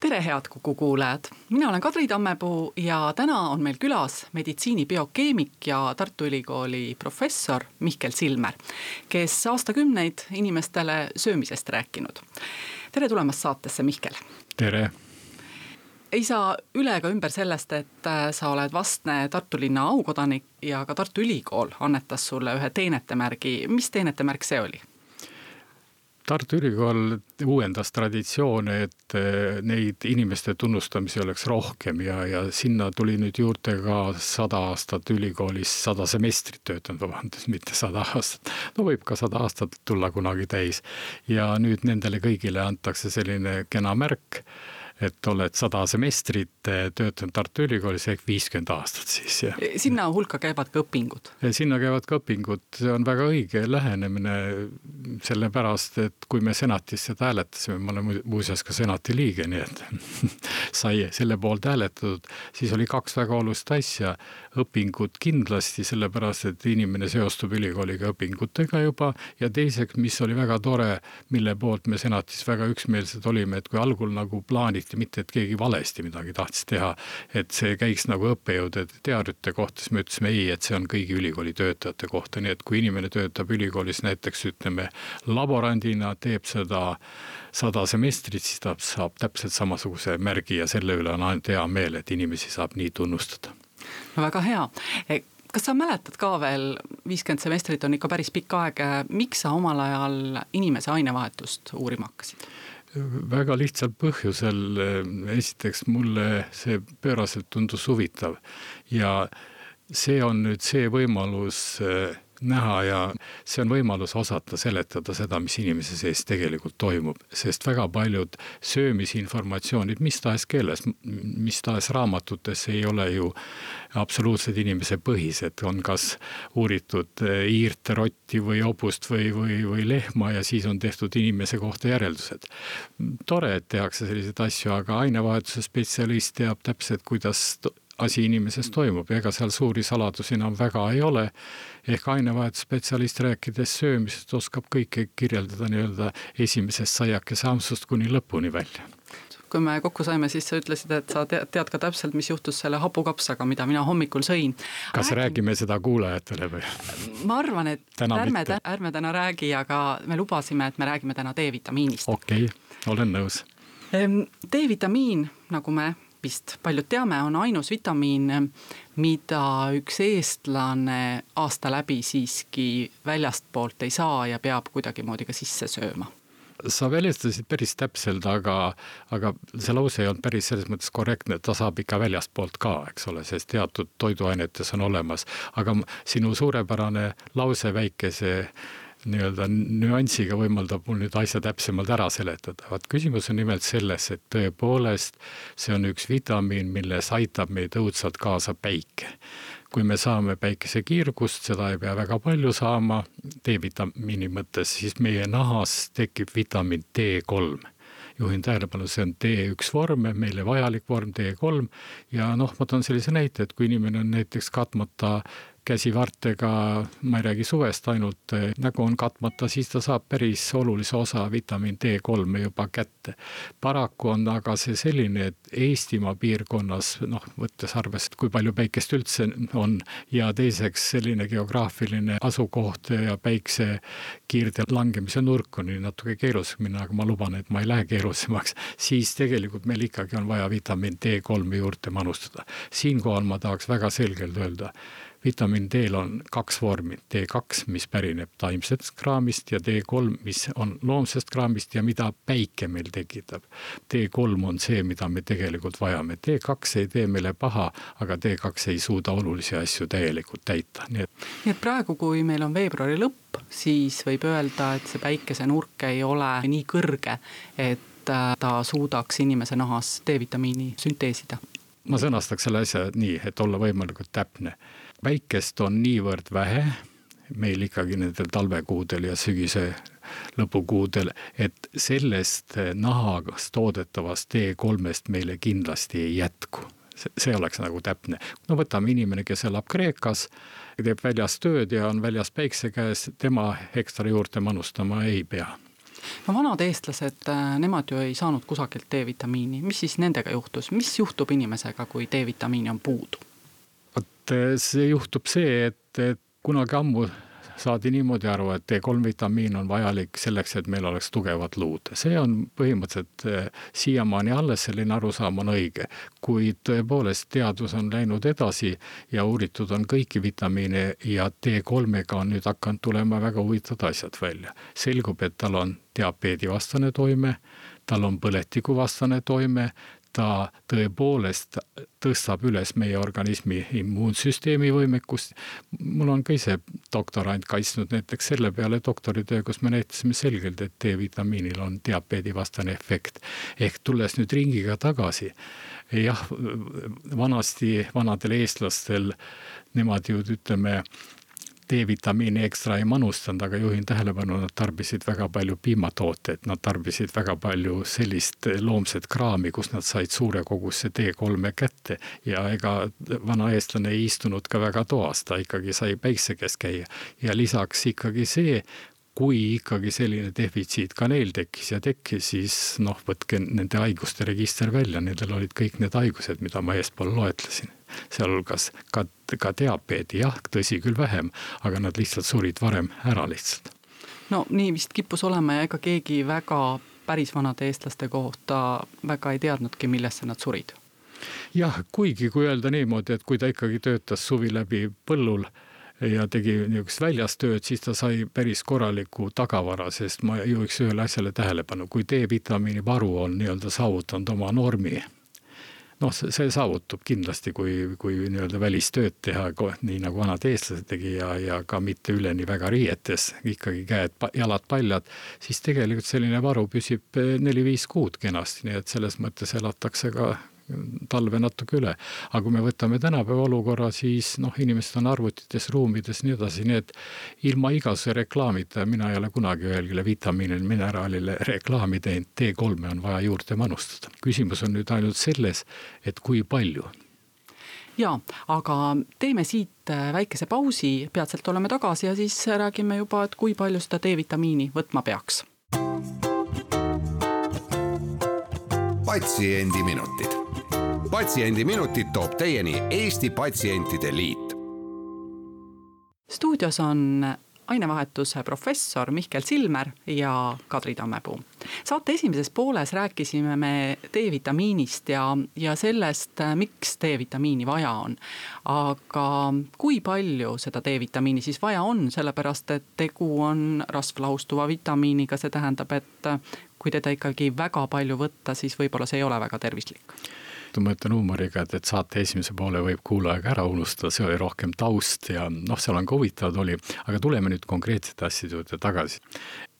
tere, head Kuku kuulajad, mina olen Kadri Tammepuu ja täna on meil külas meditsiinibiokeemik ja Tartu Ülikooli professor Mihkel Silmer, kes aastakümneid inimestele söömisest rääkinud. tere tulemast saatesse, Mihkel. tere ei saa üle ega ümber sellest, et äh, sa oled vastne Tartu linna aukodanik ja ka Tartu Ülikool annetas sulle ühe teenetemärgi, mis teenetemärk see oli? Tartu Ülikool uuendas traditsioone, et eh, neid inimeste tunnustamisi oleks rohkem ja, ja sinna tuli nüüd juurde ka sada aastat ülikoolis, sada semestrit töötanud, vabandust, mitte sada aastat. no võib ka sada aastat tulla kunagi täis ja nüüd nendele kõigile antakse selline kena märk et oled sada semestrit töötanud Tartu Ülikoolis ehk viiskümmend aastat siis ja. sinna hulka käivad ka õpingud? sinna käivad ka õpingud, see on väga õige lähenemine, sellepärast et kui me senatis seda hääletasime, ma olen muuseas ka senati liige, nii et sai selle poolt hääletatud, siis oli kaks väga olulist asja, õpingud kindlasti, sellepärast et inimene seostub ülikooliga õpingutega juba ja teiseks, mis oli väga tore, mille poolt me senatis väga üksmeelsed olime, et kui algul nagu plaaniti mitte, et keegi valesti midagi tahtis teha, et see käiks nagu õppejõudude teadrite kohta, siis me ütlesime ei, et see on kõigi ülikooli töötajate kohta, nii et kui inimene töötab ülikoolis näiteks ütleme laborandina, teeb seda sada semestrit, siis ta saab täpselt samasuguse märgi ja selle üle on ainult hea meel, et inimesi saab nii tunnustada. No väga hea e, kas sa mäletad ka veel, viiskümmend semestrit on ikka päris pikk aeg, miks sa omal ajal inimese ainevahetust uurima hakkasid? väga lihtsal põhjusel, esiteks mulle see pööraselt tundus huvitav ja see on nüüd see võimalus äh, näha ja see on võimalus osata seletada seda, mis inimese sees tegelikult toimub, sest väga paljud söömisinformatsioonid mis tahes keeles, mis tahes raamatutes ei ole ju absoluutselt inimese põhised, on kas uuritud eh, hiirt, rotti või hobust või, või, või lehma ja siis on tehtud inimese kohta järeldused. tore, et tehakse selliseid asju, aga ainevahetuse spetsialist teab täpselt, kuidas asi inimeses toimub ega seal suuri saladusi enam väga ei ole. ehk ainevahetusspetsialist rääkides söömisest oskab kõike kirjeldada nii-öelda esimesest saiakese ampsust kuni lõpuni välja kui me kokku saime, siis sa ütlesid, et sa tead, tead ka täpselt, mis juhtus selle hapukapsaga, mida mina hommikul sõin. kas Räägi... räägime seda kuulajatele või? ma arvan, et täna ärme, ärme täna räägi, aga me lubasime, et me räägime täna D-vitamiinist. okei okay,, olen nõus. D-vitamiin, nagu me vist paljud teame, on ainus vitamiin, mida üks eestlane aasta läbi siiski väljastpoolt ei saa ja peab kuidagimoodi ka sisse sööma. Sa väljendasid päris täpselt, aga, aga see lause ei olnud päris selles mõttes korrektne, et ta saab ikka väljastpoolt ka, eks ole, sest teatud toiduainetes on olemas, aga sinu suurepärane lause väikese nii-öelda nüansiga võimaldab mul nüüd asja täpsemalt ära seletada. vaat küsimus on nimelt selles, et tõepoolest see on üks vitamiin, milles aitab meid õudselt kaasa päike. kui me saame päikesekiirgust, seda ei pea väga palju saama D-vitamiini mõttes, siis meie nahas tekib vitamiin D3 juhin tähelepanu, see on D1 vorm, meile vajalik vorm D3 ja noh, ma toon sellise näite, et kui inimene on näiteks katmata käsivartega, ma ei räägi suvest ainult, nägu on katmata, siis ta saab päris olulise osa vitamiin D3 juba kätte. paraku on aga see selline, et Eestimaa piirkonnas, noh, võttes arvesse, kui palju päikest üldse on ja teiseks selline geograafiline asukoht ja päiksekiirde langemise nurk on nii natuke keeruliseks minna, aga ma luban, et ma ei lähe keerulisemaks, siis tegelikult meil ikkagi on vaja vitamiin D3 juurde manustada. siinkohal ma tahaks väga selgelt öelda, vitamiin D-l on kaks vormi, D2, mis pärineb taimsest kraamist ja D3, mis on loomsest kraamist ja mida päike meil tekitab. D3 on see, mida me tegelikult vajame, D2 ei tee meile paha, aga D2 ei suuda olulisi asju täielikult täita, nii et. nii et praegu, kui meil on veebruari lõpp, siis võib öelda, et see päikesenurk ei ole nii kõrge, et äh, ta suudaks inimese nahas D-vitamiini sünteesida ma sõnastaks selle asja nii, et olla võimalikult täpne päikest on niivõrd vähe, meil ikkagi nendel talvekuudel ja sügise lõpukuudel, et sellest nahast toodetavast D3-st meile kindlasti ei jätku see oleks nagu täpne. no võtame inimene, kes elab Kreekas, teeb väljas tööd ja on väljas päikse käes, tema ekstra juurde manustama ei pea no vanad eestlased, äh, nemad ju ei saanud kusagilt D-vitamiini, mis siis nendega juhtus, mis juhtub inimesega, kui D-vitamiini on puudu? Vot äh, see juhtub see, et, et kunagi ammu saadi niimoodi aru, et D3 vitamiin on vajalik selleks, et meil oleks tugevad luud. see on põhimõtteliselt eh, siiamaani alles, selline arusaam on õige. kuid tõepoolest teadus on läinud edasi ja uuritud on kõiki vitamiine ja D3-ga on nüüd hakanud tulema väga huvitavad asjad välja. selgub, et tal on diabeedivastane toime, tal on põletikuvastane toime, ta tõepoolest tõstab üles meie organismi immuunsüsteemi võimekust. mul on ka ise doktorant kaitsnud näiteks selle peale doktoritöö, kus me näitasime selgelt, et D-vitamiinil on diabeedivastane efekt. ehk tulles nüüd ringiga tagasi, jah, vanasti vanadel eestlastel nemad ju ütleme D-vitamiini ekstra ei manustanud, aga juhin tähelepanu, nad tarbisid väga palju piimatooteid, nad tarbisid väga palju sellist loomset kraami, kus nad said suure koguse D3-e kätte. ja ega vana eestlane ei istunud ka väga toas, ta ikkagi sai päikse käes käia ja lisaks ikkagi see, kui ikkagi selline defitsiit ka neil tekkis ja tekkis, siis noh, võtke nende haiguste register välja, nendel olid kõik need haigused, mida ma eespool loetlesin sealhulgas ka, ka diabeedi, jah, tõsi küll vähem, aga nad lihtsalt surid varem ära lihtsalt. no nii vist kippus olema ja ega keegi väga päris vanade eestlaste kohta väga ei teadnudki, millesse nad surid. jah, kuigi kui öelda niimoodi, et kui ta ikkagi töötas suvi läbi põllul ja tegi niisugust väljas tööd, siis ta sai päris korraliku tagavara, sest ma juhiks ühele asjale tähelepanu, kui D-vitamiini varu on nii-öelda saavutanud oma normi noh, see saavutub kindlasti, kui, kui nii-öelda välistööd teha, nii nagu vanad eestlased tegi ja, ja ka mitte üleni väga riietes, ikkagi käed, jalad paljad, siis tegelikult selline varu püsib neli-viis kuud kenasti, nii et selles mõttes elatakse ka talve natuke üle. aga kui me võtame tänapäeva olukorra, siis noh, inimesed on arvutites, ruumides, nii edasi, nii et ilma igasuguse reklaamita, mina ei ole kunagi ühelegi vitamiinile, mineraalile reklaami teinud, T3-e on vaja juurde manustada. küsimus on nüüd ainult selles, et kui palju ja, aga teeme siit äh, väikese pausi, peatselt oleme tagasi ja siis räägime juba, et kui palju seda D-vitamiini võtma peaks. patsiendiminutid patsiendiminutid toob teieni Eesti Patsientide Liit. stuudios on ainevahetuse professor Mihkel Silmer ja Kadri Tammepuu. saate esimeses pooles rääkisime me D-vitamiinist ja, ja sellest, miks D-vitamiini vaja on. aga kui palju seda D-vitamiini siis vaja on, sellepärast et tegu on rasvlahustuva vitamiiniga, see tähendab, et kui teda ikkagi väga palju võtta, siis võib-olla see ei ole väga tervislik ma ütlen huumoriga, et, et saate esimese poole võib kuulajaga ära unustada, see oli rohkem taust ja noh, seal on ka huvitavad oli, aga tuleme nüüd konkreetsete asjade juurde tagasi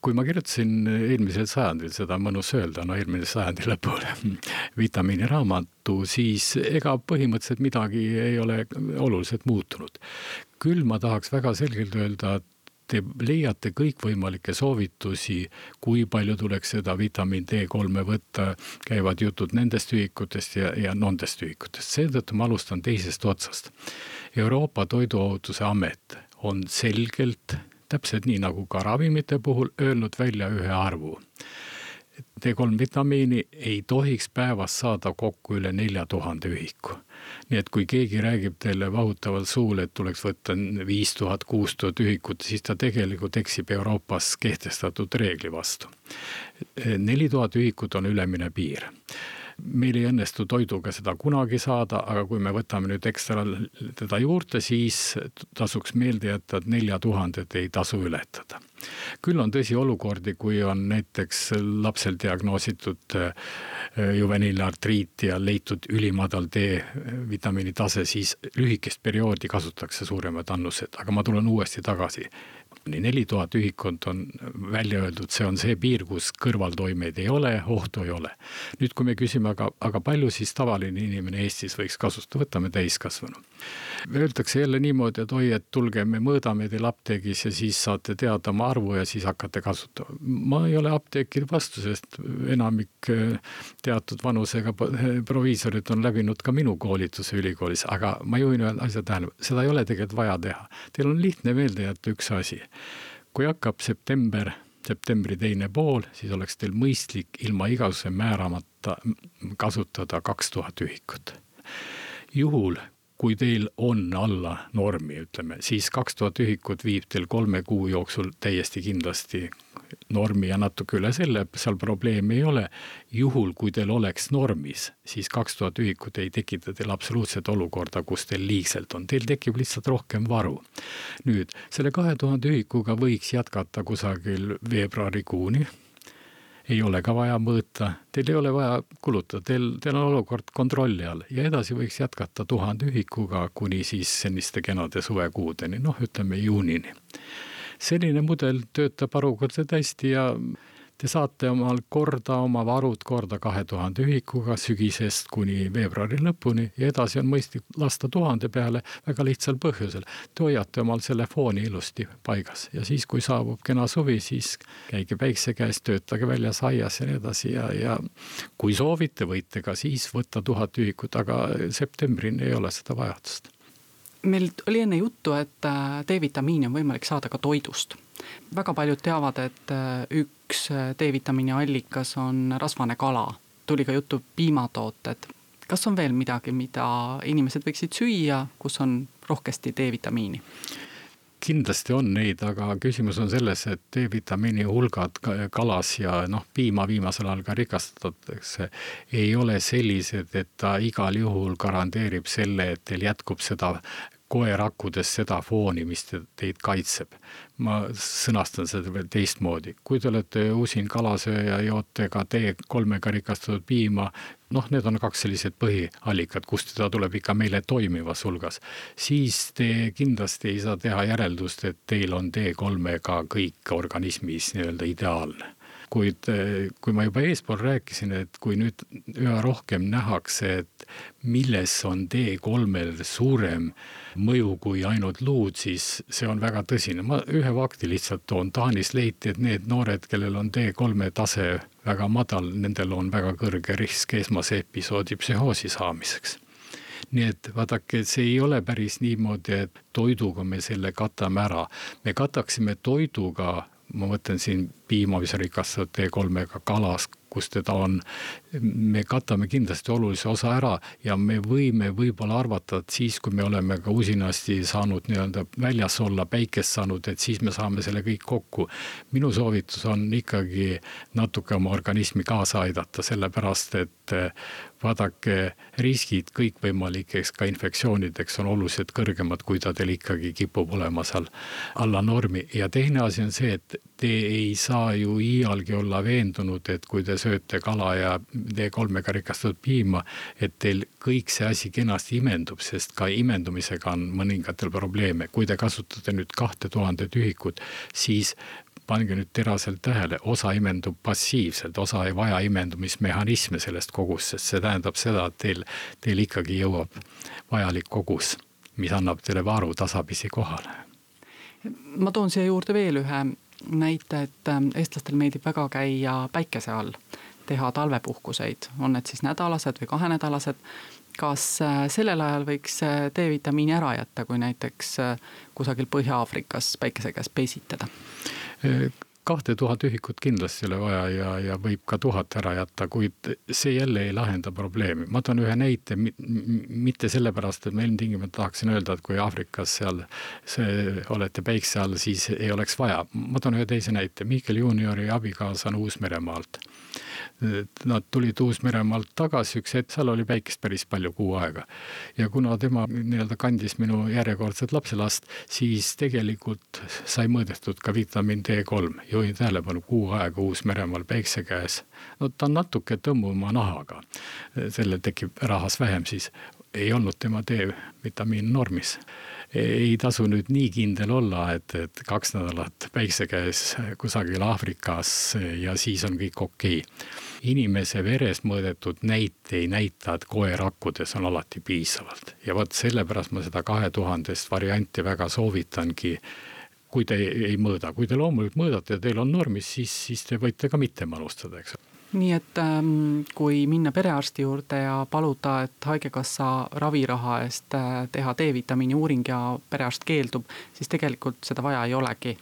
kui ma kirjutasin eelmisel sajandil, seda on mõnus öelda, no eelmise sajandi lõpul, vitamiiniraamatu, siis ega põhimõtteliselt midagi ei ole oluliselt muutunud. küll ma tahaks väga selgelt öelda, et te leiate kõikvõimalikke soovitusi, kui palju tuleks seda vitamiin D3-e võtta, käivad jutud nendest ühikutest ja, ja nendest ühikutest, seetõttu ma alustan teisest otsast. Euroopa Toiduohutuse Amet on selgelt, täpselt nii nagu ka ravimite puhul, öelnud välja ühe arvu D3 vitamiini ei tohiks päevas saada kokku üle nelja tuhande ühiku. nii et kui keegi räägib teile vahutaval suul, et tuleks võtta viis tuhat, kuus tuhat ühikut, siis ta tegelikult eksib Euroopas kehtestatud reegli vastu. neli tuhat ühikut on ülemine piir meil ei õnnestu toiduga seda kunagi saada, aga kui me võtame nüüd ekstra teda juurde, siis tasuks meelde jätta, et nelja tuhandet ei tasu ületada. Küll on tõsi olukordi, kui on näiteks lapsel diagnoositud äh, juveniilartriit ja leitud ülimadal D-vitamiini tase, siis lühikest perioodi kasutatakse suuremad annused, aga ma tulen uuesti tagasi. neli tuhat ühikut on välja öeldud, see on see piir, kus kõrvaltoimeid ei ole, ohtu ei ole. nüüd, kui me küsime, aga, aga palju siis tavaline inimene Eestis võiks kasutada, võtame täiskasvanu. Öeldakse jälle niimoodi, et oi, et tulge, me mõõdame teil apteegis ja siis saate teada oma arvu ja siis hakkate kasutama. ma ei ole apteekide vastu, sest enamik eh, teatud vanusega proviisorid on läbinud ka minu koolituse ülikoolis, aga ma juhin ühe asja tähelepanu, seda ei ole tegelikult vaja teha. Teil on lihtne meelde jätta üks asi kui hakkab september, septembri teine pool, siis oleks teil mõistlik ilma igasuguse määramata kasutada kaks tuhat ühikut. juhul, kui teil on alla normi, ütleme, siis kaks tuhat ühikut viib teil kolme kuu jooksul täiesti kindlasti normi ja natuke üle selle, seal probleemi ei ole. juhul, kui teil oleks normis, siis kaks tuhat ühikut ei tekita teil absoluutset olukorda, kus teil liigselt on, teil tekib lihtsalt rohkem varu. nüüd selle kahe tuhande ühikuga võiks jätkata kusagil veebruarikuuni ei ole ka vaja mõõta, teil ei ole vaja kulutada, teil, teil on olukord kontrolli all ja edasi võiks jätkata tuhande ühikuga kuni siis selliste kenade suvekuudeni, noh, ütleme juunini. Selline mudel töötab harukordselt hästi ja te saate omal korda oma varud korda kahe tuhande ühikuga sügisest kuni veebruari lõpuni ja edasi on mõistlik lasta tuhande peale väga lihtsal põhjusel. Te hoiate omal selle fooni ilusti paigas ja siis, kui saabub kena suvi, siis käige päikse käes, töötage väljas aias ja nii edasi ja, ja kui soovite, võite ka siis võtta tuhat ühikut, aga septembrini ei ole seda vajadust meil oli enne juttu, et äh, D-vitamiini on võimalik saada ka toidust. väga paljud teavad, et äh, üks äh, D-vitamiini allikas on rasvane kala, tuli ka juttu piimatooted. kas on veel midagi, mida inimesed võiksid süüa, kus on rohkesti D-vitamiini? Kindlasti on neid, aga küsimus on selles, et D-vitamiini hulgad kalas ja noh, piima viimasel ajal ka rikastatakse, ei ole sellised, et ta igal juhul garanteerib selle, et teil jätkub seda koer akkudes seda fooni, mis te, teid kaitseb. ma sõnastan seda veel teistmoodi, kui te olete usin kalasööja, joote ka D3-ga rikastatud piima, noh, need on kaks sellised põhiallikat, kust teda tuleb ikka meile toimivas hulgas, siis te kindlasti ei saa teha järeldust, et teil on D3-ga kõik organismis nii-öelda ideaalne kuid eh, kui ma juba eespool rääkisin, et kui nüüd üha rohkem nähakse, et milles on D3-l suurem mõju kui ainult luud, siis see on väga tõsine. ma ühe fakti lihtsalt toon, Taanis leiti, et need noored, kellel on D3-e tase väga madal, nendel on väga kõrge risk esmase episoodi psühhoosi saamiseks nii et vaadake, see ei ole päris niimoodi, et toiduga me selle katame ära. me kataksime toiduga ma mõtlen siin piima, mis on rikastatud D3-ga, kalas, kus teda on. me katame kindlasti olulise osa ära ja me võime võib-olla arvata, et siis, kui me oleme ka usinasti saanud nii-öelda väljas olla, päikest saanud, et siis me saame selle kõik kokku. minu soovitus on ikkagi natuke oma organismi kaasa aidata, sellepärast et vaadake, riskid kõikvõimalikeks ka infektsioonideks on oluliselt kõrgemad, kui ta teil ikkagi kipub olema seal alla normi ja teine asi on see, et te ei saa ju iialgi olla veendunud, et kui te sööte kala ja D3-ga rikastatud piima, et teil kõik see asi kenasti imendub, sest ka imendumisega on mõningatel probleeme. kui te kasutate nüüd kahte tuhandet ühikut, siis pange nüüd teraselt tähele, osa imendub passiivselt, osa ei vaja imendumismehhanisme sellest kogust, sest see tähendab seda, et teil, teil ikkagi jõuab vajalik kogus, mis annab teile varu tasapisi kohale. ma toon siia juurde veel ühe näite, et ähm, eestlastel meeldib väga käia päikese all, teha talvepuhkuseid, on need siis nädalased või kahenädalased. kas äh, sellel ajal võiks äh, D-vitamiini ära jätta, kui näiteks äh, kusagil Põhja-Aafrikas päikese käes peisitada? Kahte tuhat ühikut kindlasti ei ole vaja ja, ja võib ka tuhat ära jätta, kuid see jälle ei lahenda probleemi. ma toon ühe näite, mitte sellepärast, et ma ilmtingimata tahaksin öelda, et kui Aafrikas seal see, olete päikse all, siis ei oleks vaja. ma toon ühe teise näite, Mihkel juuniori abikaasa on Uus-Meremaalt Nad tulid Uus-Meremaalt tagasi, üks hetk, seal oli päikest päris palju, kuu aega. ja kuna tema nii-öelda kandis minu järjekordset lapselast, siis tegelikult sai mõõdetud ka vitamiin D3. juhin tähelepanu, kuu aega Uus-Meremaal päikse käes. no ta on natuke tõmbuma nahaga, sellel tekib rahas vähem siis ei olnud tema D-vitamiin normis. Ei tasu nüüd nii kindel olla, et, et kaks nädalat päikse käes kusagil Aafrikas ja siis on kõik okei. Okay. inimese veres mõõdetud näit ei näita, et koerakkudes on alati piisavalt. Ja vot sellepärast ma seda kahe tuhandest varianti väga soovitangi. Kui te ei mõõda, kui te loomulikult mõõdate ja teil on normis, siis, siis te võite ka mitte manustada, eks nii et ähm, kui minna perearsti juurde ja paluda, et Haigekassa raviraha eest äh, teha D-vitamiini uuring ja perearst keeldub, siis tegelikult seda vaja ei olegi.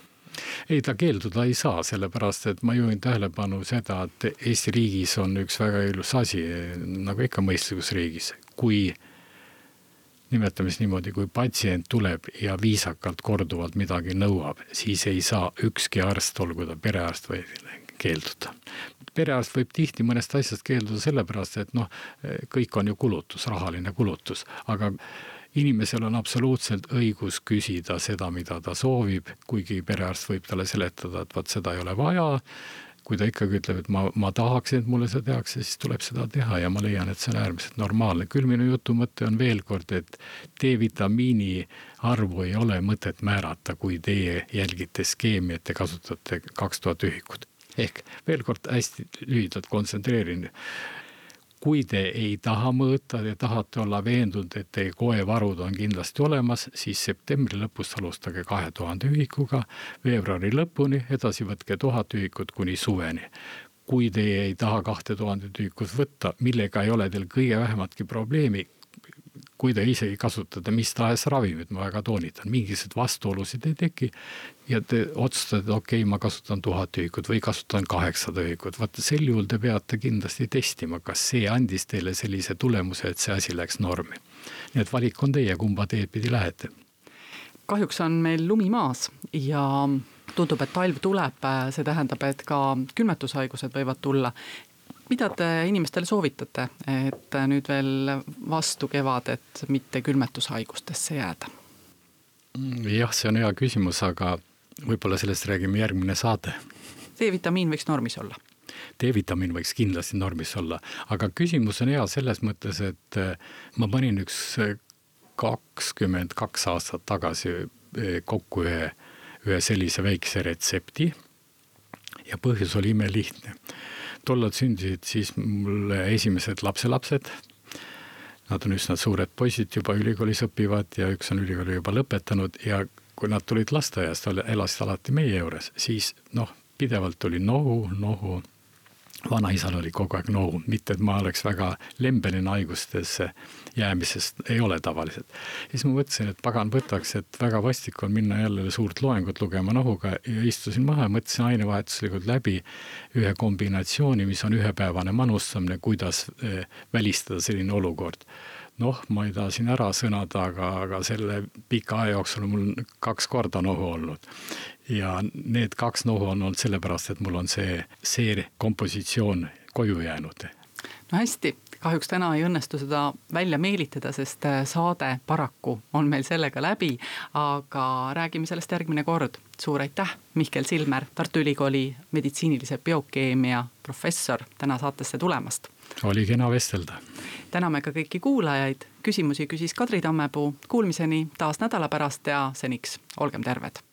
Ei, ta keelduda ei saa, sellepärast et ma juhin tähelepanu seda, et Eesti riigis on üks väga ilus asi, nagu ikka mõistlikus riigis, kui nimetame siis niimoodi, kui patsient tuleb ja viisakalt korduvalt midagi nõuab, siis ei saa ükski arst, olgu ta perearst või keelduda perearst võib tihti mõnest asjast keelduda sellepärast, et noh, kõik on ju kulutus, rahaline kulutus, aga inimesel on absoluutselt õigus küsida seda, mida ta soovib, kuigi perearst võib talle seletada, et vot seda ei ole vaja. kui ta ikkagi ütleb, et ma, ma tahaksin, et mulle seda tehakse, siis tuleb seda teha ja ma leian, et see on äärmiselt normaalne. küll minu jutu mõte on veel kord, et D-vitamiini arvu ei ole mõtet määrata, kui teie jälgite skeemi, et te kasutate kaks tuhat ühikut ehk veel kord hästi lühidalt kontsentreerin. kui te ei taha mõõta, te tahate olla veendunud, et teie koevarud on kindlasti olemas, siis septembri lõpus alustage kahe tuhande ühikuga, veebruari lõpuni, edasi võtke tuhat ühikut kuni suveni kui teie ei taha kahte tuhandet ühikut võtta, millega ei ole teil kõige vähematki probleemi, kui te isegi kasutate mis tahes ravimit, ma väga toonitan, mingisuguseid vastuolusid ei teki. ja te otsustate, et okei okay,, ma kasutan tuhat ühikut või kasutan kaheksasada ühikut, vaata sel juhul te peate kindlasti testima, kas see andis teile sellise tulemuse, et see asi läks normi. nii et valik on teie, kumba teed pidi lähete. kahjuks on meil lumi maas ja tundub, et talv tuleb, see tähendab, et ka külmetushaigused võivad tulla mida te inimestele soovitate, et nüüd veel vastu kevadet mitte külmetushaigustesse jääda? jah, see on hea küsimus, aga võib-olla sellest räägime järgmine saade. D-vitamiin võiks normis olla? D-vitamiin võiks kindlasti normis olla, aga küsimus on hea selles mõttes, et eh, ma panin üks eh, kakskümmend kaks aastat tagasi eh, kokku ühe, ühe sellise väikse retsepti. ja põhjus oli imelihtne tollal sündisid siis mulle esimesed lapselapsed. Nad on üsna suured poisid, juba ülikoolis õpivad ja üks on ülikooli juba lõpetanud ja kui nad tulid lasteaiast, elasid alati meie juures, siis noh, pidevalt tuli nohu, nohu vanaisal oli kogu aeg nohu, mitte et ma oleks väga lembeline haigustesse jäämisest, ei ole tavaliselt. ja siis ma mõtlesin, et pagan võtaks, et väga vastik on minna jälle suurt loengut lugema nohuga. Ja istusin maha ja mõtlesin ainevahetuslikult läbi ühe kombinatsiooni, mis on ühepäevane manustamine, kuidas eh, välistada selline olukord noh, ma ei taha siin ära sõnada, aga, aga selle pika aja jooksul on mul kaks korda nohu olnud. ja need kaks nohu on olnud sellepärast, et mul on see, see kompositsioon koju jäänud. no hästi, kahjuks täna ei õnnestu seda välja meelitada, sest äh, saade paraku on meil sellega läbi, aga räägime sellest järgmine kord. suur aitäh, Mihkel Silmer, Tartu Ülikooli meditsiinilise biokeemia professor, täna saatesse tulemast. Oli kena vestelda. täname ka kõiki kuulajaid, küsimusi küsis Kadri Tammepuu, kuulmiseni taas nädala pärast ja seniks olgem terved